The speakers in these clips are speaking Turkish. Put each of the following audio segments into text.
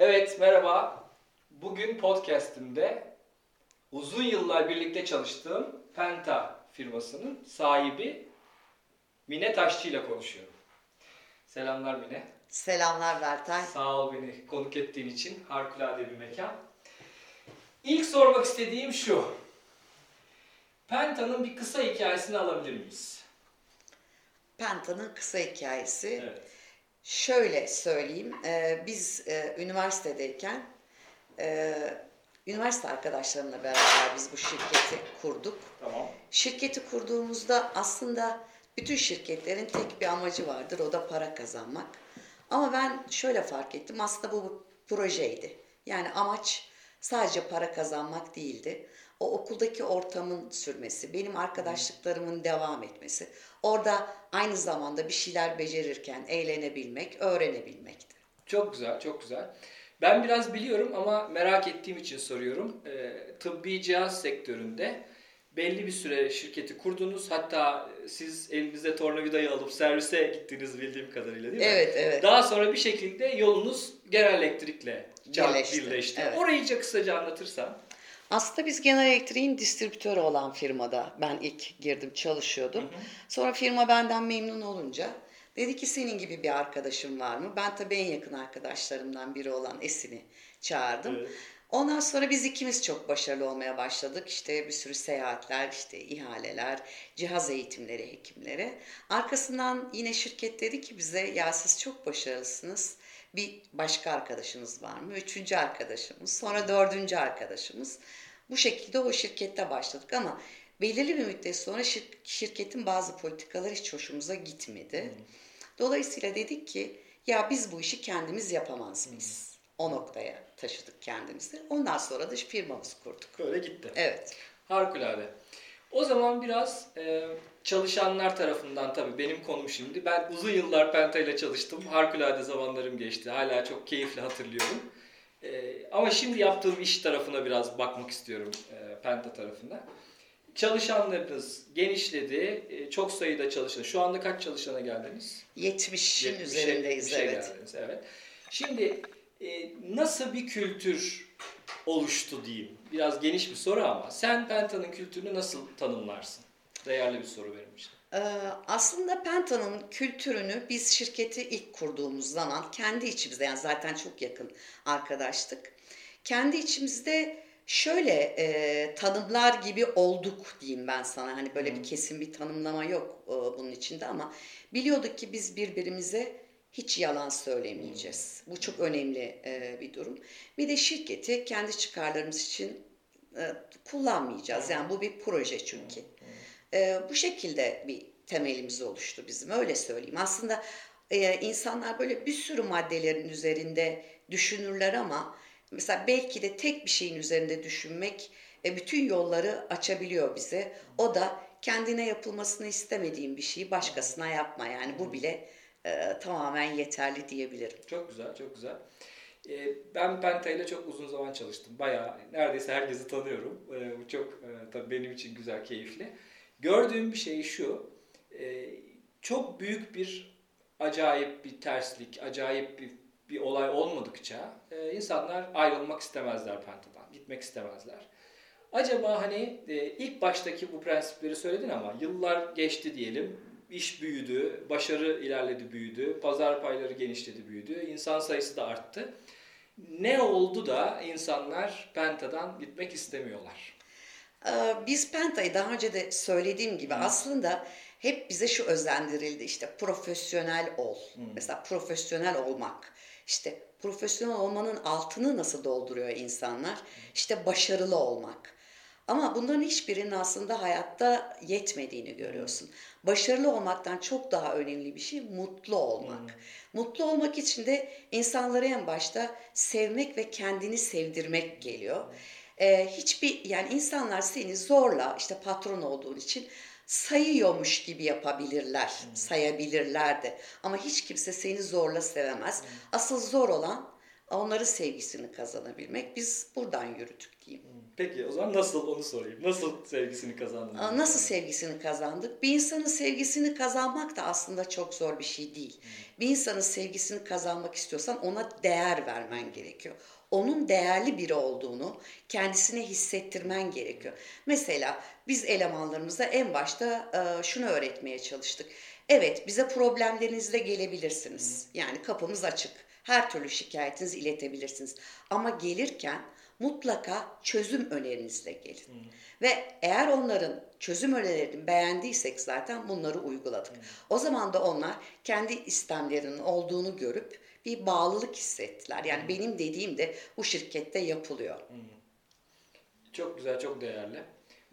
Evet merhaba. Bugün podcast'imde uzun yıllar birlikte çalıştığım Penta firmasının sahibi Mine Taşçı ile konuşuyorum. Selamlar Mine. Selamlar Bertay. Sağ ol beni konuk ettiğin için. Harikulade bir mekan. İlk sormak istediğim şu. Penta'nın bir kısa hikayesini alabilir miyiz? Penta'nın kısa hikayesi. Evet. Şöyle söyleyeyim, e, biz e, üniversitedeyken e, üniversite arkadaşlarımla beraber biz bu şirketi kurduk. Tamam. Şirketi kurduğumuzda aslında bütün şirketlerin tek bir amacı vardır, o da para kazanmak. Ama ben şöyle fark ettim, aslında bu projeydi. Yani amaç sadece para kazanmak değildi. O okuldaki ortamın sürmesi, benim arkadaşlıklarımın devam etmesi. Orada aynı zamanda bir şeyler becerirken eğlenebilmek, öğrenebilmekti. Çok güzel, çok güzel. Ben biraz biliyorum ama merak ettiğim için soruyorum. Ee, tıbbi cihaz sektöründe belli bir süre şirketi kurdunuz. Hatta siz elinizde tornavidayı alıp servise gittiniz bildiğim kadarıyla değil mi? Evet, evet. Daha sonra bir şekilde yolunuz Genel Elektrik'le birleşti. Birleşti, evet. Orayı kısaca anlatırsan. Aslında biz Genel Elektrik'in distribütörü olan firmada ben ilk girdim çalışıyordum. Sonra firma benden memnun olunca dedi ki senin gibi bir arkadaşın var mı? Ben tabii en yakın arkadaşlarımdan biri olan Esin'i çağırdım. Evet. Ondan sonra biz ikimiz çok başarılı olmaya başladık. İşte bir sürü seyahatler, işte ihaleler, cihaz eğitimleri hekimlere. Arkasından yine şirket dedi ki bize ya siz çok başarılısınız. Bir başka arkadaşınız var mı? Üçüncü arkadaşımız, sonra dördüncü arkadaşımız. Bu şekilde o şirkette başladık ama belirli bir müddet sonra şir- şirketin bazı politikaları hiç hoşumuza gitmedi. Dolayısıyla dedik ki ya biz bu işi kendimiz yapamaz mıyız? O noktaya taşıdık kendimizi. Ondan sonra da firmamızı kurduk. Böyle gitti. Evet. Harikulade. O zaman biraz e, çalışanlar tarafından tabii benim konum şimdi. Ben uzun yıllar Penta ile çalıştım. Harikulade zamanlarım geçti. Hala çok keyifli hatırlıyorum. E, ama şimdi yaptığım iş tarafına biraz bakmak istiyorum. E, Penta tarafına. Çalışanlarınız genişledi. E, çok sayıda çalışan. Şu anda kaç çalışana geldiniz? 70'in 70'e üzerindeyiz şey evet. geldiniz, evet. Şimdi e, nasıl bir kültür oluştu diyeyim. Biraz geniş bir soru ama sen Penta'nın kültürünü nasıl tanımlarsın? Değerli bir soru benim için. Ee, aslında Penta'nın kültürünü biz şirketi ilk kurduğumuz zaman kendi içimizde yani zaten çok yakın arkadaştık. Kendi içimizde şöyle e, tanımlar gibi olduk diyeyim ben sana. Hani böyle bir kesin bir tanımlama yok e, bunun içinde ama biliyorduk ki biz birbirimize hiç yalan söylemeyeceğiz. Bu çok önemli e, bir durum. Bir de şirketi kendi çıkarlarımız için e, kullanmayacağız. Yani bu bir proje çünkü. E, bu şekilde bir temelimiz oluştu bizim öyle söyleyeyim. Aslında insanlar böyle bir sürü maddelerin üzerinde düşünürler ama mesela belki de tek bir şeyin üzerinde düşünmek bütün yolları açabiliyor bize. O da kendine yapılmasını istemediğin bir şeyi başkasına yapma. Yani bu bile e, tamamen yeterli diyebilirim. Çok güzel, çok güzel. E, ben Penta ile çok uzun zaman çalıştım. Bayağı neredeyse herkesi tanıyorum. E, bu çok e, tabii benim için güzel, keyifli. Gördüğüm bir şey şu. e, çok büyük bir acayip bir terslik, acayip bir, bir olay olmadıkça e, insanlar ayrılmak istemezler Penta'dan. Gitmek istemezler. Acaba hani e, ilk baştaki bu prensipleri söyledin ama yıllar geçti diyelim. İş büyüdü, başarı ilerledi, büyüdü, pazar payları genişledi, büyüdü, insan sayısı da arttı. Ne oldu da insanlar Penta'dan gitmek istemiyorlar? Ee, Biz Penta'yı daha önce de söylediğim gibi aslında hep bize şu özendirildi işte profesyonel ol. Mesela profesyonel olmak. İşte profesyonel olmanın altını nasıl dolduruyor insanlar? İşte başarılı olmak. Ama bunların hiçbirinin aslında hayatta yetmediğini görüyorsun. Başarılı olmaktan çok daha önemli bir şey mutlu olmak. Mutlu olmak için de insanları en başta sevmek ve kendini sevdirmek geliyor. Ee, hiçbir yani insanlar seni zorla işte patron olduğun için sayıyormuş gibi yapabilirler, sayabilirler de. Ama hiç kimse seni zorla sevemez. Asıl zor olan onların sevgisini kazanabilmek. Biz buradan yürüdük diyeyim. Peki o zaman nasıl onu sorayım. Nasıl sevgisini kazandınız? Nasıl sevgisini kazandık? Bir insanın sevgisini kazanmak da aslında çok zor bir şey değil. Bir insanın sevgisini kazanmak istiyorsan ona değer vermen gerekiyor. Onun değerli biri olduğunu kendisine hissettirmen gerekiyor. Mesela biz elemanlarımıza en başta e, şunu öğretmeye çalıştık. Evet bize problemlerinizle gelebilirsiniz. Yani kapımız açık. Her türlü şikayetinizi iletebilirsiniz. Ama gelirken mutlaka çözüm önerinizle gelin. Ve eğer onların çözüm önerilerini beğendiysek zaten bunları uyguladık. O zaman da onlar kendi istemlerinin olduğunu görüp bir bağlılık hissettiler. Yani benim dediğim de bu şirkette yapılıyor. Çok güzel, çok değerli.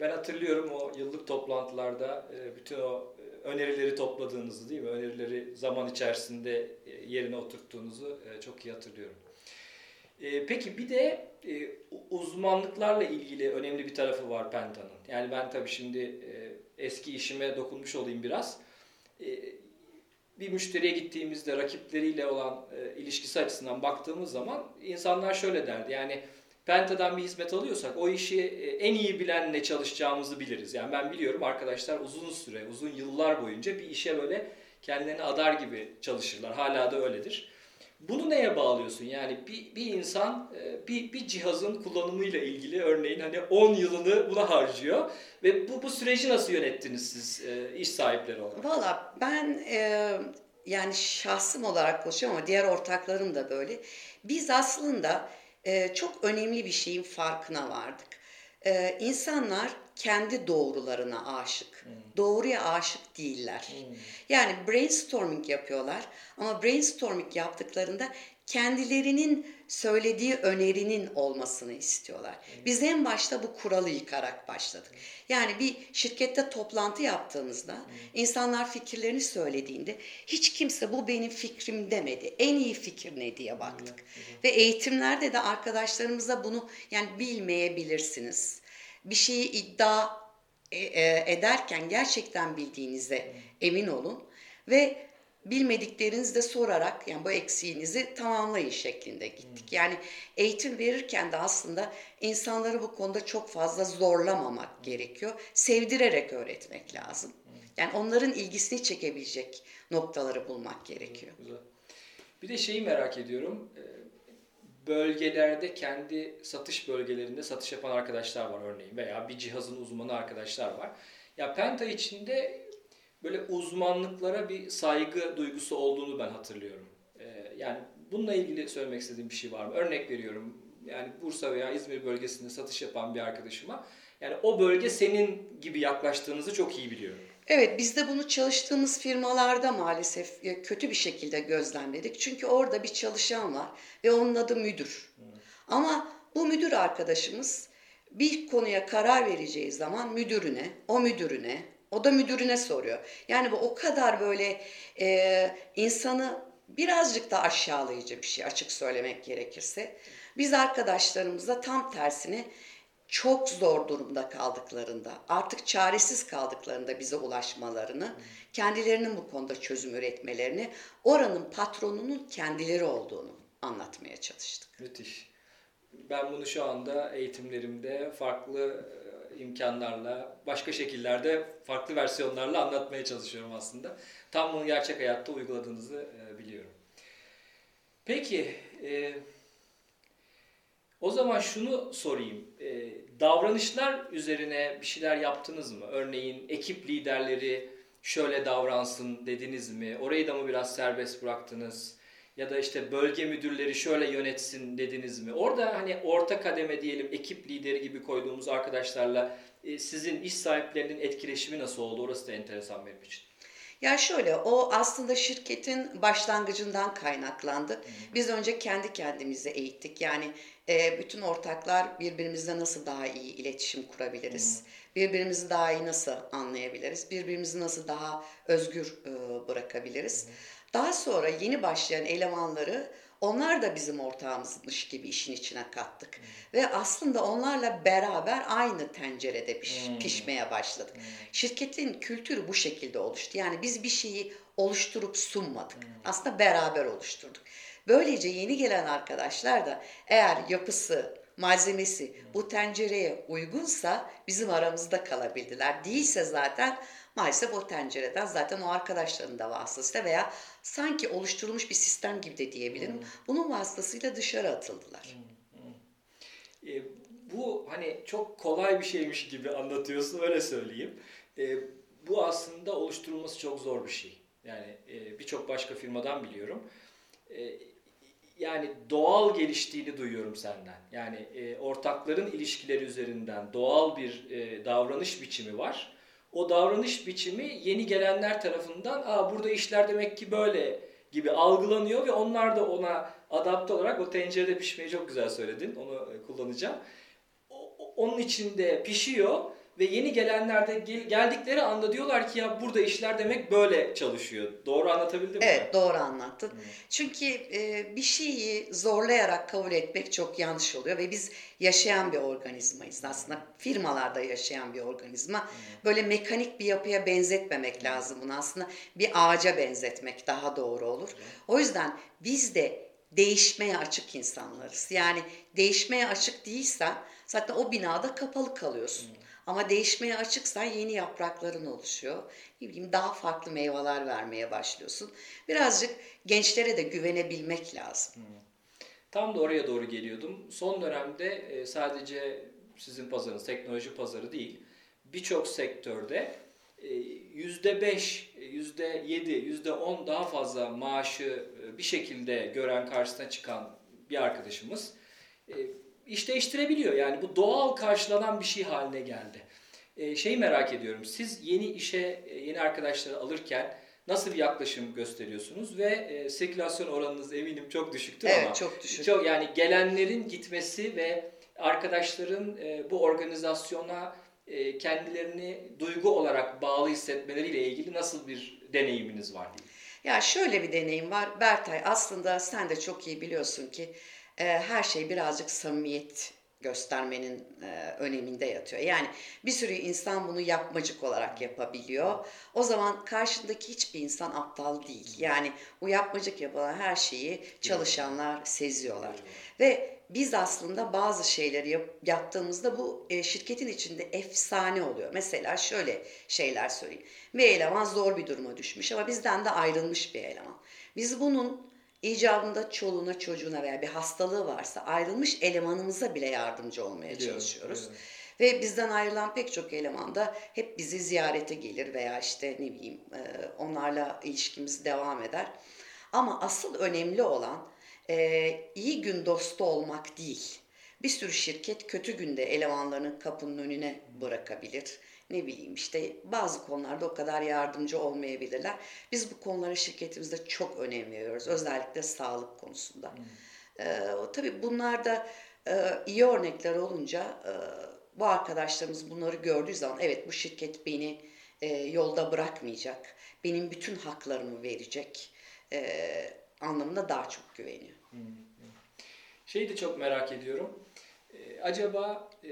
Ben hatırlıyorum o yıllık toplantılarda e, bütün o e, önerileri topladığınızı değil mi? Önerileri zaman içerisinde e, yerine oturttuğunuzu çok iyi hatırlıyorum. Peki bir de uzmanlıklarla ilgili önemli bir tarafı var Penta'nın. Yani ben tabii şimdi eski işime dokunmuş olayım biraz. Bir müşteriye gittiğimizde rakipleriyle olan ilişkisi açısından baktığımız zaman insanlar şöyle derdi. Yani Penta'dan bir hizmet alıyorsak o işi e, en iyi bilenle çalışacağımızı biliriz. Yani ben biliyorum arkadaşlar uzun süre, uzun yıllar boyunca bir işe böyle kendilerini adar gibi çalışırlar. Hala da öyledir. Bunu neye bağlıyorsun? Yani bir, bir insan e, bir, bir cihazın kullanımıyla ilgili örneğin hani 10 yılını buna harcıyor ve bu, bu süreci nasıl yönettiniz siz e, iş sahipleri olarak? Valla ben e, yani şahsım olarak konuşuyorum ama diğer ortaklarım da böyle. Biz aslında e, çok önemli bir şeyin farkına vardık. E, insanlar kendi doğrularına aşık. Doğruya aşık değiller. Yani brainstorming yapıyorlar ama brainstorming yaptıklarında kendilerinin söylediği önerinin olmasını istiyorlar. Biz en başta bu kuralı yıkarak başladık. Yani bir şirkette toplantı yaptığımızda insanlar fikirlerini söylediğinde hiç kimse bu benim fikrim demedi. En iyi fikir ne diye baktık. Ve eğitimlerde de arkadaşlarımıza bunu yani bilmeyebilirsiniz. Bir şeyi iddia e, e, ederken gerçekten bildiğinize emin olun ve bilmediklerinizi de sorarak yani bu eksiğinizi tamamlayın şeklinde gittik. Yani eğitim verirken de aslında insanları bu konuda çok fazla zorlamamak gerekiyor. Sevdirerek öğretmek lazım. Yani onların ilgisini çekebilecek noktaları bulmak gerekiyor. Bir de şeyi merak ediyorum. Ee, Bölgelerde kendi satış bölgelerinde satış yapan arkadaşlar var örneğin veya bir cihazın uzmanı arkadaşlar var. Ya Penta içinde böyle uzmanlıklara bir saygı duygusu olduğunu ben hatırlıyorum. Ee, yani bununla ilgili söylemek istediğim bir şey var mı? Örnek veriyorum. Yani Bursa veya İzmir bölgesinde satış yapan bir arkadaşıma yani o bölge senin gibi yaklaştığınızı çok iyi biliyorum. Evet biz de bunu çalıştığımız firmalarda maalesef e, kötü bir şekilde gözlemledik. Çünkü orada bir çalışan var ve onun adı müdür. Ama bu müdür arkadaşımız bir konuya karar vereceği zaman müdürüne, o müdürüne, o da müdürüne soruyor. Yani bu o kadar böyle e, insanı birazcık da aşağılayıcı bir şey açık söylemek gerekirse. Biz arkadaşlarımıza tam tersine çok zor durumda kaldıklarında, artık çaresiz kaldıklarında bize ulaşmalarını, kendilerinin bu konuda çözüm üretmelerini, oranın patronunun kendileri olduğunu anlatmaya çalıştık. Müthiş. Ben bunu şu anda eğitimlerimde farklı imkanlarla, başka şekillerde, farklı versiyonlarla anlatmaya çalışıyorum aslında. Tam bunu gerçek hayatta uyguladığınızı e, biliyorum. Peki, e, o zaman şunu sorayım. E, davranışlar üzerine bir şeyler yaptınız mı? Örneğin ekip liderleri şöyle davransın dediniz mi? Orayı da mı biraz serbest bıraktınız? Ya da işte bölge müdürleri şöyle yönetsin dediniz mi? Orada hani orta kademe diyelim ekip lideri gibi koyduğumuz arkadaşlarla e, sizin iş sahiplerinin etkileşimi nasıl oldu? Orası da enteresan benim için. Ya şöyle, o aslında şirketin başlangıcından kaynaklandı. Biz önce kendi kendimizi eğittik. Yani e, bütün ortaklar birbirimizle nasıl daha iyi iletişim kurabiliriz? Birbirimizi daha iyi nasıl anlayabiliriz? Birbirimizi nasıl daha özgür e, bırakabiliriz? Daha sonra yeni başlayan elemanları onlar da bizim ortağımızmış gibi işin içine kattık. Ve aslında onlarla beraber aynı tencerede piş, pişmeye başladık. Şirketin kültürü bu şekilde oluştu. Yani biz bir şeyi oluşturup sunmadık. Aslında beraber oluşturduk. Böylece yeni gelen arkadaşlar da eğer yapısı, malzemesi bu tencereye uygunsa bizim aramızda kalabildiler. Değilse zaten maalesef o tencereden zaten o arkadaşların da vasıtasıyla veya sanki oluşturulmuş bir sistem gibi de diyebilirim. Hmm. Bunun vasıtasıyla dışarı atıldılar. Hmm. E, bu hani çok kolay bir şeymiş gibi anlatıyorsun öyle söyleyeyim. E, bu aslında oluşturulması çok zor bir şey. Yani e, birçok başka firmadan biliyorum. E, yani doğal geliştiğini duyuyorum senden. Yani e, ortakların ilişkileri üzerinden doğal bir e, davranış biçimi var. O davranış biçimi yeni gelenler tarafından Aa, burada işler demek ki böyle gibi algılanıyor ve onlar da ona adapte olarak o tencerede pişmeyi çok güzel söyledin. Onu e, kullanacağım. O, onun içinde pişiyor ve yeni gelenler de gel, geldikleri anda diyorlar ki ya burada işler demek böyle çalışıyor. Doğru anlatabildim mi? Evet doğru anlattın. Hmm. Çünkü e, bir şeyi zorlayarak kabul etmek çok yanlış oluyor ve biz yaşayan bir organizmayız aslında. Firmalarda yaşayan bir organizma. Hmm. Böyle mekanik bir yapıya benzetmemek hmm. lazım bunu aslında. Bir ağaca benzetmek daha doğru olur. Hmm. O yüzden biz de değişmeye açık insanlarız. Yani değişmeye açık değilsen zaten o binada kapalı kalıyorsun. Hmm. Ama değişmeye açıksan yeni yaprakların oluşuyor. Ne bileyim daha farklı meyveler vermeye başlıyorsun. Birazcık gençlere de güvenebilmek lazım. Tam da oraya doğru geliyordum. Son dönemde e, sadece sizin pazarınız teknoloji pazarı değil. Birçok sektörde e, yüzde beş, yüzde yedi, yüzde on daha fazla maaşı e, bir şekilde gören karşısına çıkan bir arkadaşımız iş değiştirebiliyor. Yani bu doğal karşılanan bir şey haline geldi. E, şeyi merak ediyorum. Siz yeni işe e, yeni arkadaşları alırken nasıl bir yaklaşım gösteriyorsunuz ve e, sirkülasyon oranınız eminim çok düşüktür evet, ama çok düşük. Çok yani gelenlerin gitmesi ve arkadaşların e, bu organizasyona e, kendilerini duygu olarak bağlı hissetmeleriyle ilgili nasıl bir deneyiminiz var diye. Ya şöyle bir deneyim var Bertay aslında sen de çok iyi biliyorsun ki e, her şey birazcık samimiyet göstermenin e, öneminde yatıyor. Yani bir sürü insan bunu yapmacık olarak yapabiliyor. O zaman karşındaki hiçbir insan aptal değil. Yani bu yapmacık yapılan her şeyi çalışanlar seziyorlar. Ve biz aslında bazı şeyleri yap, yaptığımızda bu e, şirketin içinde efsane oluyor. Mesela şöyle şeyler söyleyeyim. Bir eleman zor bir duruma düşmüş ama bizden de ayrılmış bir eleman. Biz bunun icabında çoluğuna çocuğuna veya bir hastalığı varsa ayrılmış elemanımıza bile yardımcı olmaya Biliyorum, çalışıyoruz. Evet. Ve bizden ayrılan pek çok eleman da hep bizi ziyarete gelir veya işte ne bileyim e, onlarla ilişkimiz devam eder. Ama asıl önemli olan e, iyi gün dostu olmak değil. Bir sürü şirket kötü günde elemanlarını kapının önüne bırakabilir ne bileyim işte bazı konularda o kadar yardımcı olmayabilirler. Biz bu konulara şirketimizde çok önem veriyoruz. Özellikle sağlık konusunda. Hmm. Ee, tabii bunlar da e, iyi örnekler olunca e, bu arkadaşlarımız bunları gördüğü zaman evet bu şirket beni e, yolda bırakmayacak. Benim bütün haklarımı verecek e, anlamında daha çok güveniyor. Hmm. Şeyi de çok merak ediyorum. E, acaba e,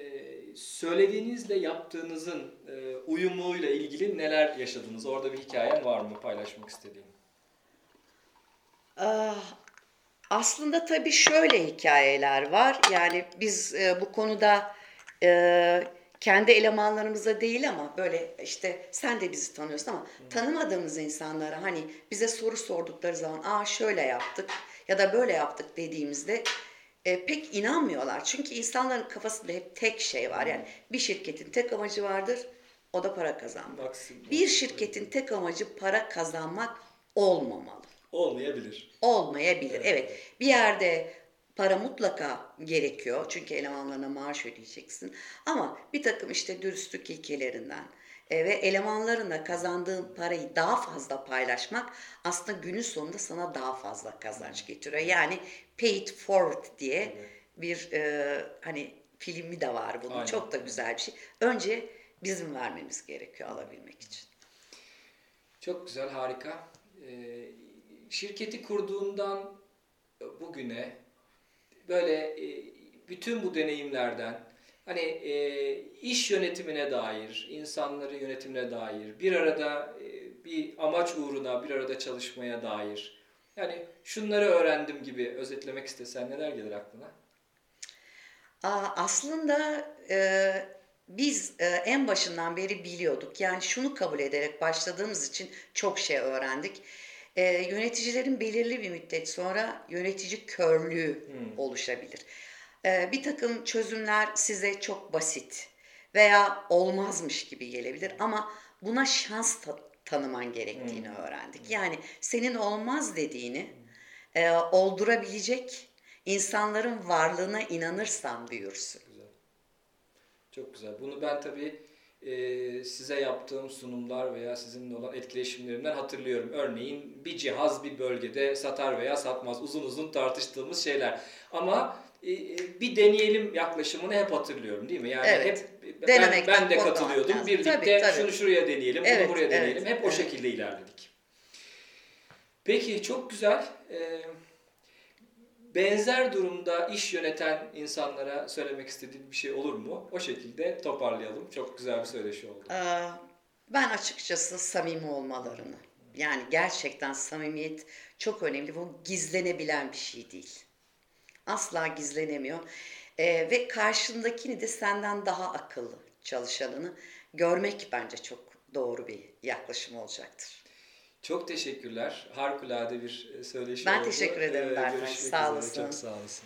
söylediğinizle yaptığınızın e, uyumuyla ilgili neler yaşadınız? Orada bir hikayen var mı paylaşmak istediğin? Ah, aslında tabii şöyle hikayeler var. Yani biz e, bu konuda e, kendi elemanlarımıza değil ama böyle işte sen de bizi tanıyorsun ama tanımadığımız insanlara hani bize soru sordukları zaman aa şöyle yaptık ya da böyle yaptık dediğimizde e, pek inanmıyorlar. Çünkü insanların kafasında hep tek şey var. Yani bir şirketin tek amacı vardır. O da para kazanmak. Bir şirketin tek amacı para kazanmak olmamalı. Olmayabilir. Olmayabilir. Evet. evet. Bir yerde para mutlaka gerekiyor. Çünkü elemanlarına maaş ödeyeceksin. Ama bir takım işte dürüstlük ilkelerinden, e, ve elemanlarına kazandığın parayı daha fazla paylaşmak aslında günün sonunda sana daha fazla kazanç getiriyor. Yani paid forward diye bir e, hani filmi de var bunun. Aynen. Çok da güzel bir şey. Önce bizim vermemiz gerekiyor alabilmek için. Çok güzel, harika. Ee, şirketi kurduğundan bugüne böyle e, bütün bu deneyimlerden hani e, iş yönetimine dair, insanların yönetimine dair, bir arada e, bir amaç uğruna bir arada çalışmaya dair Yani şunları öğrendim gibi özetlemek istesen neler gelir aklına? Aa, aslında e, biz e, en başından beri biliyorduk. Yani şunu kabul ederek başladığımız için çok şey öğrendik. E, yöneticilerin belirli bir müddet sonra yönetici körlüğü oluşabilir. E, bir takım çözümler size çok basit veya olmazmış gibi gelebilir ama buna şans ta- tanıman gerektiğini öğrendik. Yani senin olmaz dediğini e, oldurabilecek insanların varlığına inanırsan büyürsün. Güzel. Çok güzel. Bunu ben tabii e, size yaptığım sunumlar veya sizinle olan etkileşimlerimden hatırlıyorum. Örneğin bir cihaz bir bölgede satar veya satmaz. Uzun uzun tartıştığımız şeyler. Ama bir deneyelim yaklaşımını hep hatırlıyorum değil mi? Yani Evet. hep ben, ben de katılıyordum. lazım. Birlikte Tabii, tabii. şunu şuraya deneyelim, Evet, bunu buraya evet, deneyelim. Hep o evet. şekilde ilerledik. Peki çok güzel. Ee, benzer durumda iş yöneten insanlara söylemek istediğin bir şey olur mu? O şekilde toparlayalım. Çok güzel bir söyleşi oldu. Ben açıkçası samimi olmalarını, yani gerçekten samimiyet çok önemli. Bu gizlenebilen bir şey değil. Asla gizlenemiyor. Ee, ve karşındakini de senden daha akıllı çalışanını görmek bence çok doğru bir yaklaşım olacaktır. Çok teşekkürler. Harikulade bir e, söyleşi Ben oldu. teşekkür ederim Ee, görüşmek Sağ üzere. olasın. Çok sağ olasın.